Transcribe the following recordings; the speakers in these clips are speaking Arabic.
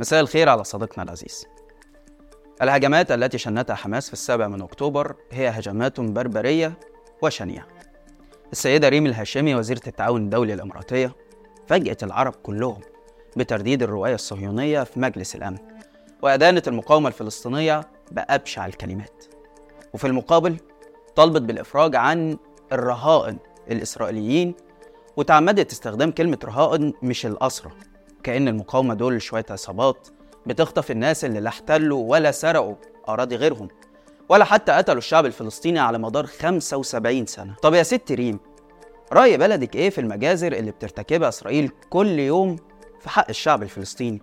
مساء الخير على صديقنا العزيز. الهجمات التي شنتها حماس في السابع من أكتوبر هي هجمات بربرية وشنيعة. السيدة ريم الهاشمي وزيرة التعاون الدولي الإماراتية فاجأت العرب كلهم بترديد الرواية الصهيونية في مجلس الأمن وأدانت المقاومة الفلسطينية بأبشع الكلمات. وفي المقابل طلبت بالإفراج عن الرهائن الإسرائيليين وتعمدت استخدام كلمة رهائن مش الأسرى كأن المقاومة دول شوية عصابات بتخطف الناس اللي لا احتلوا ولا سرقوا أراضي غيرهم ولا حتى قتلوا الشعب الفلسطيني على مدار 75 سنة. طب يا ست ريم رأي بلدك إيه في المجازر اللي بترتكبها إسرائيل كل يوم في حق الشعب الفلسطيني؟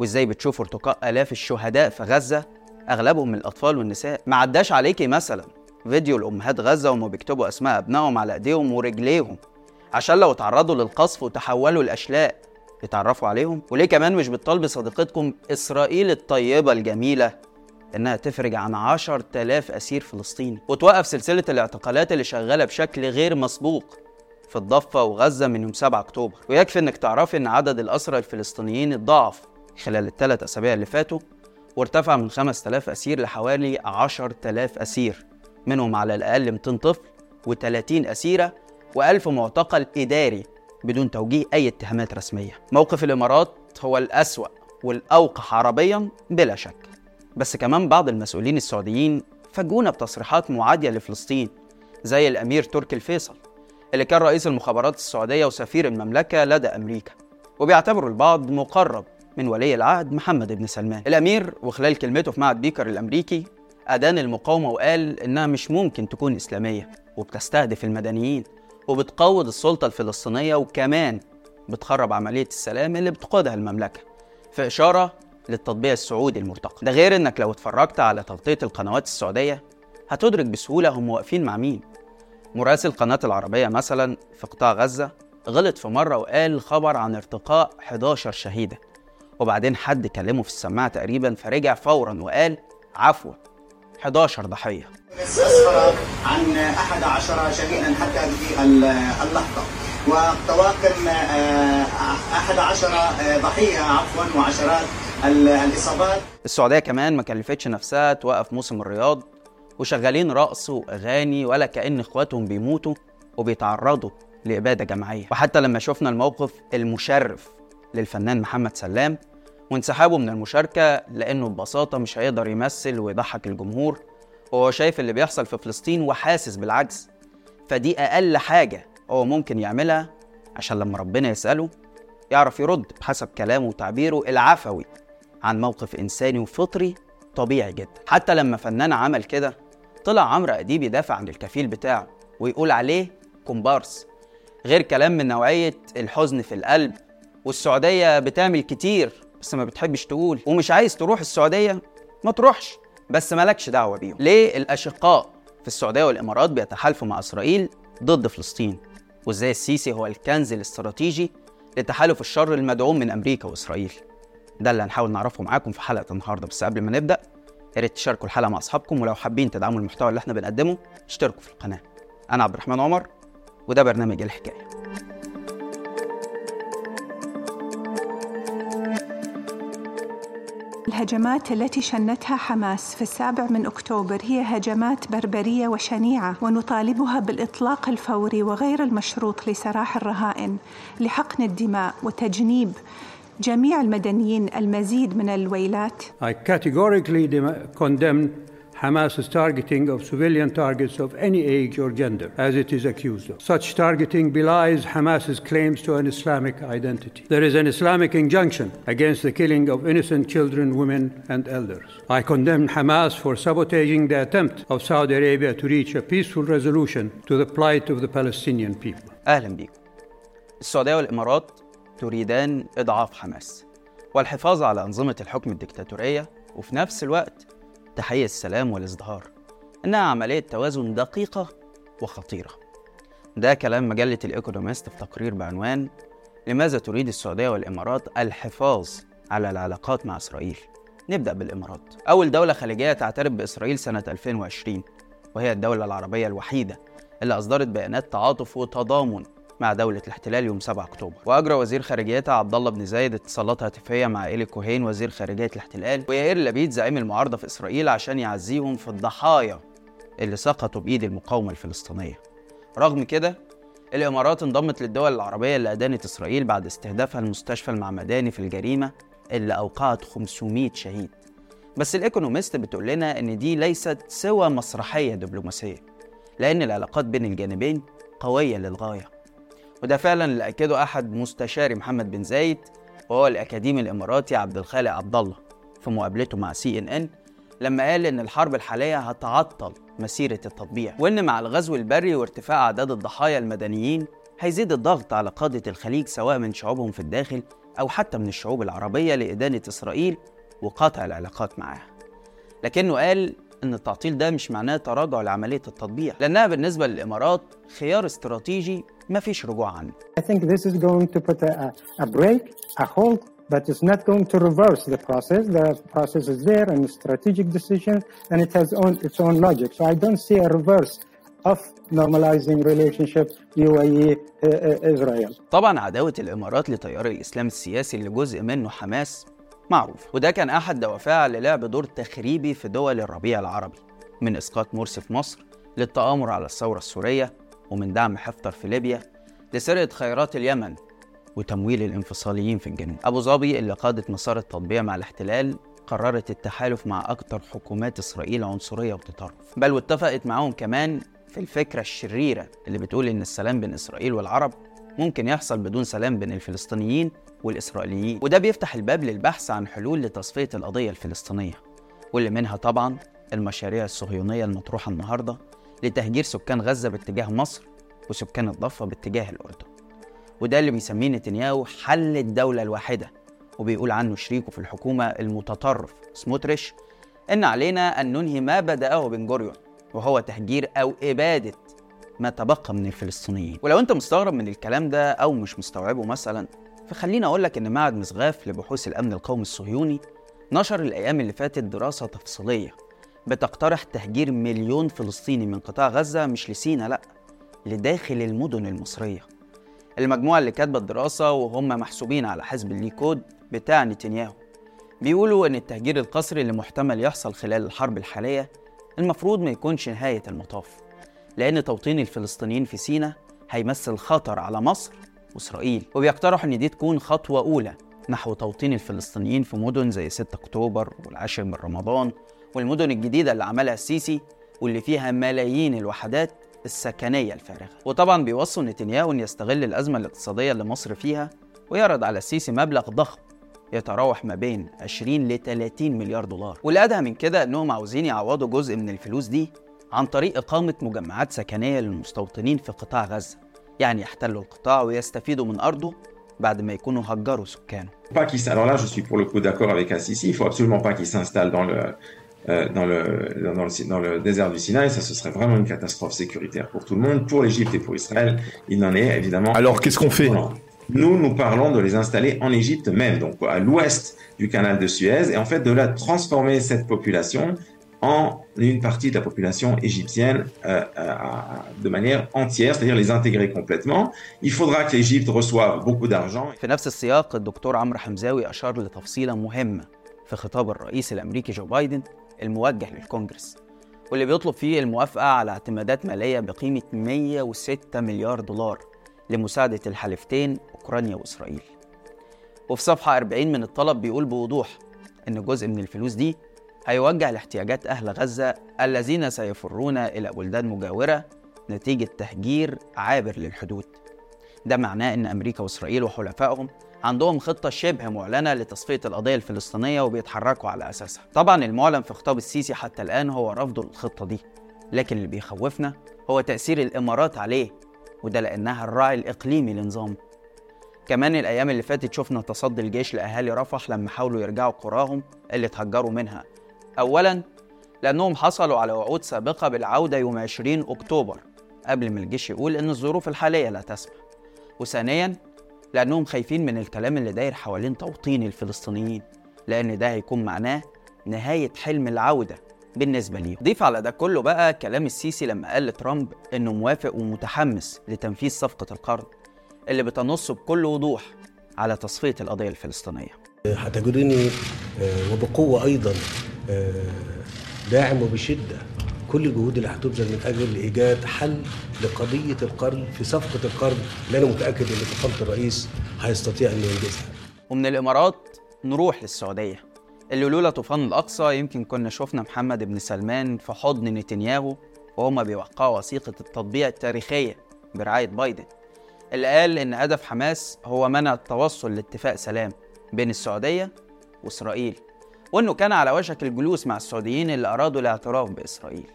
وإزاي بتشوف ارتقاء آلاف الشهداء في غزة أغلبهم من الأطفال والنساء؟ ما عداش عليكي مثلا فيديو لأمهات غزة وهم بيكتبوا أسماء أبنائهم على إيديهم ورجليهم عشان لو تعرضوا للقصف وتحولوا لأشلاء يتعرفوا عليهم. وليه كمان مش بتطالب صديقتكم إسرائيل الطيبة الجميلة إنها تفرج عن 10000 أسير فلسطيني وتوقف سلسلة الاعتقالات اللي شغالة بشكل غير مسبوق في الضفة وغزة من يوم 7 أكتوبر. ويكفي إنك تعرفي إن عدد الأسرى الفلسطينيين اتضاعف خلال الثلاث أسابيع اللي فاتوا وارتفع من 5000 أسير لحوالي 10000 أسير منهم على الأقل 200 طفل و30 أسيرة و1000 معتقل إداري. بدون توجيه أي اتهامات رسمية. موقف الإمارات هو الأسوأ والأوقح عربيا بلا شك. بس كمان بعض المسؤولين السعوديين فاجئونا بتصريحات معادية لفلسطين زي الأمير تركي الفيصل اللي كان رئيس المخابرات السعودية وسفير المملكة لدى أمريكا وبيعتبره البعض مقرب من ولي العهد محمد بن سلمان. الأمير وخلال كلمته في معهد بيكر الأمريكي أدان المقاومة وقال إنها مش ممكن تكون إسلامية وبتستهدف المدنيين. وبتقوض السلطة الفلسطينية وكمان بتخرب عملية السلام اللي بتقودها المملكة في إشارة للتطبيع السعودي المرتقب. ده غير إنك لو اتفرجت على تغطية القنوات السعودية هتدرك بسهولة هم واقفين مع مين. مراسل قناة العربية مثلا في قطاع غزة غلط في مرة وقال خبر عن ارتقاء 11 شهيدة وبعدين حد كلمه في السماعة تقريبا فرجع فورا وقال عفوا 11 ضحية. أسفر عن 11 شهيدا حتى هذه اللحظة. وطواقم 11 ضحية عفوا وعشرات الإصابات. السعودية كمان ما كلفتش نفسها توقف موسم الرياض وشغالين رقص وأغاني ولا كأن إخواتهم بيموتوا وبيتعرضوا لإبادة جماعية. وحتى لما شفنا الموقف المشرف للفنان محمد سلام وانسحابه من المشاركة لأنه ببساطة مش هيقدر يمثل ويضحك الجمهور وهو شايف اللي بيحصل في فلسطين وحاسس بالعجز. فدي أقل حاجة هو ممكن يعملها عشان لما ربنا يسأله يعرف يرد بحسب كلامه وتعبيره العفوي عن موقف إنساني وفطري طبيعي جدا. حتى لما فنان عمل كده طلع عمرو أديب يدافع عن الكفيل بتاعه ويقول عليه كومبارس غير كلام من نوعية الحزن في القلب. والسعودية بتعمل كتير بس ما بتحبش تقول. ومش عايز تروح السعودية ما تروحش. بس مالكش دعوة بيهم. ليه الأشقاء في السعودية والإمارات بيتحالفوا مع إسرائيل ضد فلسطين؟ وإزاي السيسي هو الكنز الاستراتيجي لتحالف الشر المدعوم من أمريكا وإسرائيل؟ ده اللي هنحاول نعرفه معاكم في حلقة النهاردة. بس قبل ما نبدأ يا ريت تشاركوا الحلقة مع أصحابكم ولو حابين تدعموا المحتوى اللي إحنا بنقدمه اشتركوا في القناة. أنا عبد الرحمن عمر وده برنامج الحكاية. الهجمات التي شنتها حماس في السابع من أكتوبر هي هجمات بربرية وشنيعة ونطالبها بالإطلاق الفوري وغير المشروط لسراح الرهائن لحقن الدماء وتجنيب جميع المدنيين المزيد من الويلات. I categorically condemn Hamas's targeting of civilian targets of any age or gender, as it is accused of. Such targeting belies Hamas's claims to an Islamic identity. There is an Islamic injunction against the killing of innocent children, women, and elders. I condemn Hamas for sabotaging the attempt of Saudi Arabia to reach a peaceful resolution to the plight of the Palestinian people. أهلا بيكم السعودية والإمارات تريدان إضعاف حماس والحفاظ على أنظمة الحكم الدكتاتورية وفي نفس الوقت تحقيق السلام والإزدهار. إنها عملية توازن دقيقة وخطيرة. ده كلام مجلة الإيكونوميست في تقرير بعنوان لماذا تريد السعودية والإمارات الحفاظ على العلاقات مع إسرائيل؟ نبدأ بالإمارات. أول دولة خليجية تعترف بإسرائيل سنة 2020 وهي الدولة العربية الوحيدة اللي أصدرت بيانات تعاطف وتضامن مع دولة الاحتلال يوم 7 أكتوبر. وأجرى وزير خارجيتها عبد الله بن زايد اتصالات هاتفية مع إيلي كوهين وزير خارجية الاحتلال ويائير لبيد زعيم المعارضة في إسرائيل عشان يعزيهم في الضحايا اللي سقطوا بإيد المقاومة الفلسطينية. رغم كده الإمارات انضمت للدول العربية اللي أدانت إسرائيل بعد استهدافها المستشفى المعمداني في الجريمة اللي أوقعت 500 شهيد. بس الإيكونوميست بتقول لنا إن دي ليست سوى مسرحية دبلوماسية لأن العلاقات بين الجانبين قوية للغاية. وده فعلا اللي أكده أحد مستشاري محمد بن زايد وهو الأكاديمي الإماراتي عبد الخالق عبد الله في مقابلته مع سي إن إن لما قال إن الحرب الحالية هتعطل مسيرة التطبيع وإن مع الغزو البري وارتفاع أعداد الضحايا المدنيين هيزيد الضغط على قادة الخليج سواء من شعوبهم في الداخل أو حتى من الشعوب العربية لإدانة إسرائيل وقطع العلاقات معاها لكنه قال إن التعطيل ده مش معناه تراجع لعملية التطبيع لأنها بالنسبة للإمارات خيار استراتيجي مفيش رجوع عنه I think this is going to put a, a break, a halt, but it's not going to reverse the process. The process is there and strategic decision, and it has own, its own logic. So I don't see a reverse of normalizing relationship UAE uh, Israel. طبعا عداوة الإمارات لتيار الإسلام السياسي اللي جزء منه حماس معروف وده كان أحد دوافعها للعب دور تخريبي في دول الربيع العربي من إسقاط مرسي في مصر للتآمر على الثورة السورية ومن دعم حفتر في ليبيا لسرقة خيرات اليمن وتمويل الانفصاليين في الجنوب أبو ظبي اللي قادت مسار التطبيع مع الاحتلال قررت التحالف مع أكثر حكومات إسرائيل عنصرية وتطرف بل واتفقت معاهم كمان في الفكرة الشريرة اللي بتقول إن السلام بين إسرائيل والعرب ممكن يحصل بدون سلام بين الفلسطينيين والإسرائيليين. وده بيفتح الباب للبحث عن حلول لتصفية القضية الفلسطينية واللي منها طبعا المشاريع الصهيونية المطروحة النهاردة لتهجير سكان غزة باتجاه مصر وسكان الضفة باتجاه الأردن. وده اللي بيسميه نتنياهو حل الدولة الواحدة وبيقول عنه شريكه في الحكومة المتطرف سموتريش إن علينا أن ننهي ما بدأه بن جوريون وهو تهجير أو إبادة ما تبقى من الفلسطينيين. ولو أنت مستغرب من الكلام ده أو مش مستوعبه مثلا فخليني أقول لك إن معهد مسغاف لبحوث الأمن القومي الصهيوني نشر الأيام اللي فاتت دراسة تفصيلية بتقترح تهجير مليون فلسطيني من قطاع غزة مش لسينا لأ لداخل المدن المصرية. المجموعة اللي كاتبة الدراسة وهم محسوبين على حزب الليكود بتاع نتنياهو. بيقولوا إن التهجير القسري اللي محتمل يحصل خلال الحرب الحالية المفروض ما يكونش نهاية المطاف لأن توطين الفلسطينيين في سينا هيمثل خطر على مصر وإسرائيل. وبيقترحوا إن دي تكون خطوة أولى نحو توطين الفلسطينيين في مدن زي 6 أكتوبر والعاشر من رمضان والمدن الجديدة اللي عملها السيسي واللي فيها ملايين الوحدات السكنية الفارغة. وطبعا بيوصوا نتنياهو أن يستغل الأزمة الاقتصادية اللي مصر فيها ويعرض على السيسي مبلغ ضخم يتراوح ما بين 20 ل 30 مليار دولار. والأدهى من كده أنهم عاوزين يعوضوا جزء من الفلوس دي عن طريق إقامة مجمعات سكنية للمستوطنين في قطاع غزة. يعني يحتلوا القطاع ويستفيدوا من أرضه بعد ما يكونوا هجروا سكانه. Pas qu'il Alors là, je suis pour le coup d'accord avec Assisi. Il faut absolument pas qu'il s'installe dans le, euh, dans, le, dans, le, dans le désert du Sinaï. Ça, ce serait vraiment une catastrophe sécuritaire pour tout le monde, pour l'Égypte et pour Israël. Il n'en est évidemment. Alors, qu'est-ce qu'on fait Non. Nous, nous parlons de les installer en Égypte même, donc à l'ouest du canal de Suez, et en fait de la transformer cette population en une partie de la population égyptienne euh, euh, de manière entière, c'est-à-dire les intégrer complètement. Il faudra que l'Égypte reçoive beaucoup d'argent. في نفس السياق الدكتور عمرو حمزاوي أشار لتفصيلة مهمة في خطاب الرئيس الأمريكي جو بايدن الموجه للكونجرس واللي بيطلب فيه الموافقة على اعتمادات مالية بقيمة 106 مليار دولار لمساعدة الحليفتين أوكرانيا وإسرائيل. وفي صفحة 40 من الطلب بيقول بوضوح إن جزء من الفلوس دي هيوجه لاحتياجات أهل غزة الذين سيفرون إلى بلدان مجاورة نتيجة تهجير عابر للحدود. ده معناه إن أمريكا وإسرائيل وحلفائهم عندهم خطة شبه معلنة لتصفية القضية الفلسطينية وبيتحركوا على أساسها. طبعا المعلن في خطاب السيسي حتى الآن هو رفض الخطة دي لكن اللي بيخوفنا هو تأثير الإمارات عليه وده لأنها الراعي الإقليمي لنظام كمان الأيام اللي فاتت شفنا تصدي الجيش لأهالي رفح لما حاولوا يرجعوا قراهم اللي اتهجروا منها. أولا لأنهم حصلوا على وعود سابقة بالعودة يوم 20 أكتوبر قبل ما الجيش يقول إن الظروف الحالية لا تسمح. وثانيا لأنهم خايفين من الكلام اللي داير حوالين توطين الفلسطينيين لأن ده هيكون معناه نهاية حلم العودة بالنسبة ليهم. ضيف على ده كله بقى كلام السيسي لما قال لترامب إنه موافق ومتحمس لتنفيذ صفقة القرض اللي بتنص بكل وضوح على تصفية القضية الفلسطينية. هتجدني آه، وبقوة أيضا آه، داعم وبشدة. كل الجهود اللي هتبذل من أجل إيجاد حل لقضية القرن في صفقة القرن. اللي أنا متأكد إن فخامة الرئيس هيستطيع إنه ينجزها. ومن الإمارات نروح للسعودية. اللي لولا طوفان الأقصى يمكن كنا شفنا محمد بن سلمان في حضن نتنياهو وهما بيوقعوا وثيقة التطبيع التاريخية برعاية بايدن. اللي قال إن هدف حماس هو منع التوصل لاتفاق سلام بين السعودية وإسرائيل وإنه كان على وشك الجلوس مع السعوديين اللي أرادوا الاعتراف بإسرائيل.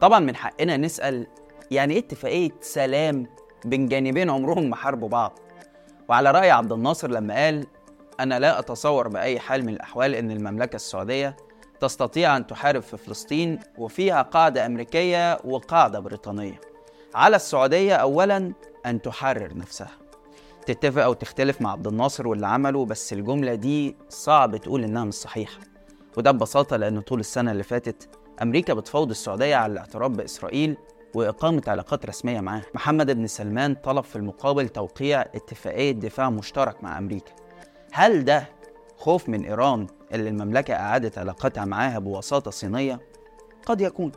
طبعا من حقنا نسأل يعني إيه اتفاقية سلام بين جانبين عمرهم ما حاربوا بعض؟ وعلى رأي عبد الناصر لما قال أنا لا أتصور بأي حال من الأحوال أن المملكة السعودية تستطيع أن تحارب في فلسطين وفيها قاعدة أمريكية وقاعدة بريطانية. على السعودية أولا أن تحرر نفسها. تتفق أو تختلف مع عبد الناصر واللي عمله بس الجملة دي صعب تقول إنها مش صحيحة. وده ببساطة لأن طول السنة اللي فاتت أمريكا بتفاوض السعودية على الاعتراف بإسرائيل وإقامة علاقات رسمية معاها محمد بن سلمان طلب في المقابل توقيع اتفاقية دفاع مشترك مع أمريكا. هل ده خوف من إيران اللي المملكة أعادت علاقتها معاها بوساطة صينية؟ قد يكون.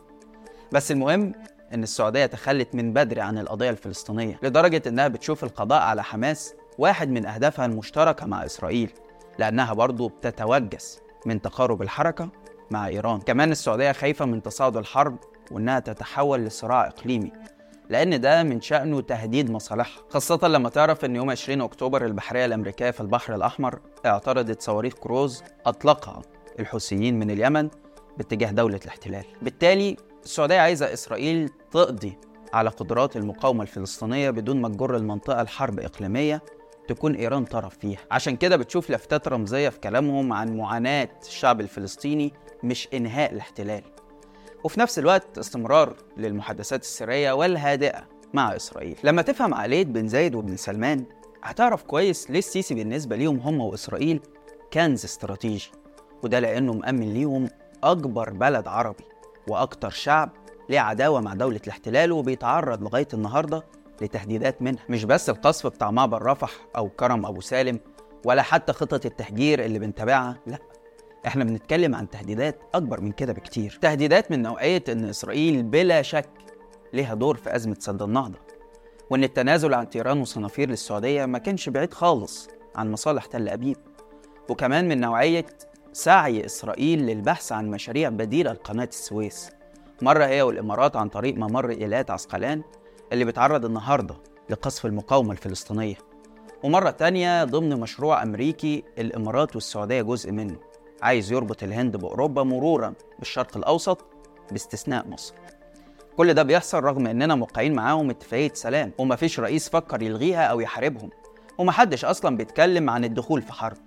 بس المهم إن السعودية تخلت من بدري عن القضية الفلسطينية لدرجة إنها بتشوف القضاء على حماس واحد من أهدافها المشتركة مع إسرائيل لأنها برضو بتتوجس من تقارب الحركة مع إيران. كمان السعودية خايفة من تصاعد الحرب وإنها تتحول لصراع إقليمي لأن ده من شأنه تهديد مصالحها. خاصة لما تعرف إن يوم 20 أكتوبر البحرية الأمريكية في البحر الأحمر اعترضت صواريخ كروز أطلقها الحوثيين من اليمن باتجاه دولة الاحتلال. بالتالي السعودية عايزة إسرائيل تقضي على قدرات المقاومة الفلسطينية بدون ما تجر المنطقة لحرب إقليمية تكون إيران طرف فيها. عشان كده بتشوف لفتات رمزية في كلامهم عن معاناة الشعب الفلسطيني مش إنهاء الاحتلال. وفي نفس الوقت استمرار للمحادثات السرية والهادئة مع إسرائيل. لما تفهم عقلية بن زايد وبن سلمان هتعرف كويس ليه السيسي بالنسبة ليهم هم وإسرائيل كنز استراتيجي. وده لأنه مأمن ليهم أكبر بلد عربي وأكتر شعب ليه عداوة مع دولة الاحتلال وبيتعرض لغاية النهاردة لتهديدات منها. مش بس القصف بتاع معبر رفح أو كرم أبو سالم ولا حتى خطط التهجير اللي بنتابعها لأ. إحنا بنتكلم عن تهديدات اكبر من كده بكتير. تهديدات من نوعية إن إسرائيل بلا شك ليها دور في أزمة سد النهضة وإن التنازل عن طيران وصنافير للسعودية ما كانش بعيد خالص عن مصالح تل أبيب. وكمان من نوعية سعي إسرائيل للبحث عن مشاريع بديلة لقناة السويس. مرة هي والإمارات عن طريق ممر إيلات عسقلان اللي بيتعرض النهارده لقصف المقاومة الفلسطينية. ومرة تانية ضمن مشروع أمريكي الإمارات والسعودية جزء منه. عايز يربط الهند بأوروبا مرورا بالشرق الأوسط باستثناء مصر. كل ده بيحصل رغم إننا موقعين معاهم اتفاقية سلام ومفيش رئيس فكر يلغيها أو يحاربهم ومحدش أصلا بيتكلم عن الدخول في حرب.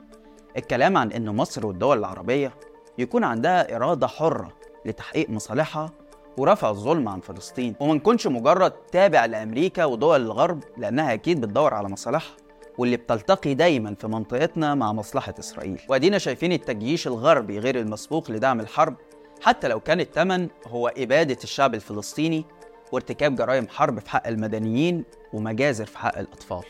الكلام عن إن مصر والدول العربية يكون عندها إرادة حرة لتحقيق مصالحها ورفع الظلم عن فلسطين. وما نكونش مجرد تابع لأمريكا ودول الغرب لأنها أكيد بتدور على مصالحها. واللي بتلتقي دايما في منطقتنا مع مصلحة إسرائيل. وأدينا شايفين التجييش الغربي غير المسبوق لدعم الحرب حتى لو كان الثمن هو إبادة الشعب الفلسطيني وارتكاب جرائم حرب في حق المدنيين ومجازر في حق الأطفال.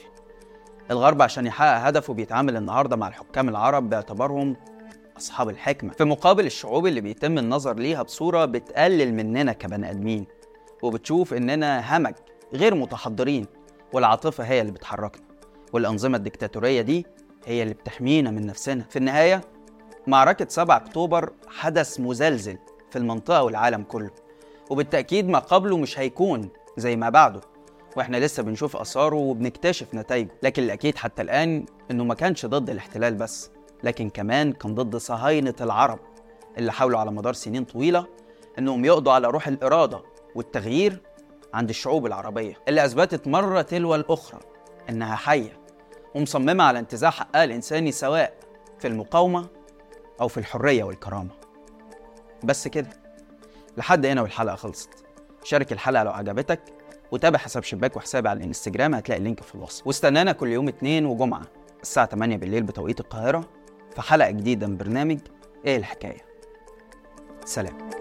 الغرب عشان يحقق هدفه بيتعامل النهارده مع الحكام العرب باعتبارهم أصحاب الحكمة. في مقابل الشعوب اللي بيتم النظر ليها بصورة بتقلل مننا كبني آدمين وبتشوف إننا همج غير متحضرين والعاطفة هي اللي بتحركنا. والأنظمة الدكتاتورية دي هي اللي بتحمينا من نفسنا. في النهاية معركة 7 أكتوبر حدث مزلزل في المنطقة والعالم كله وبالتأكيد ما قبله مش هيكون زي ما بعده وإحنا لسه بنشوف آثاره وبنكتشف نتائجه لكن الأكيد حتى الآن إنه ما كانش ضد الاحتلال بس لكن كمان كان ضد صهاينة العرب اللي حاولوا على مدار سنين طويلة إنهم يقضوا على روح الإرادة والتغيير عند الشعوب العربية. اللي أثبتت مرة تلو الأخرى إنها حية. ومصممة على انتزاع حقها الانساني سواء في المقاومة أو في الحرية والكرامة. بس كده. لحد هنا والحلقة خلصت. شارك الحلقة لو عجبتك وتابع حساب شباك وحسابي على الإنستجرام هتلاقي اللينك في الوصف. واستنانا كل يوم اثنين وجمعة الساعة 8 بالليل بتوقيت القاهرة في حلقة جديدة من برنامج إيه الحكاية؟ سلام.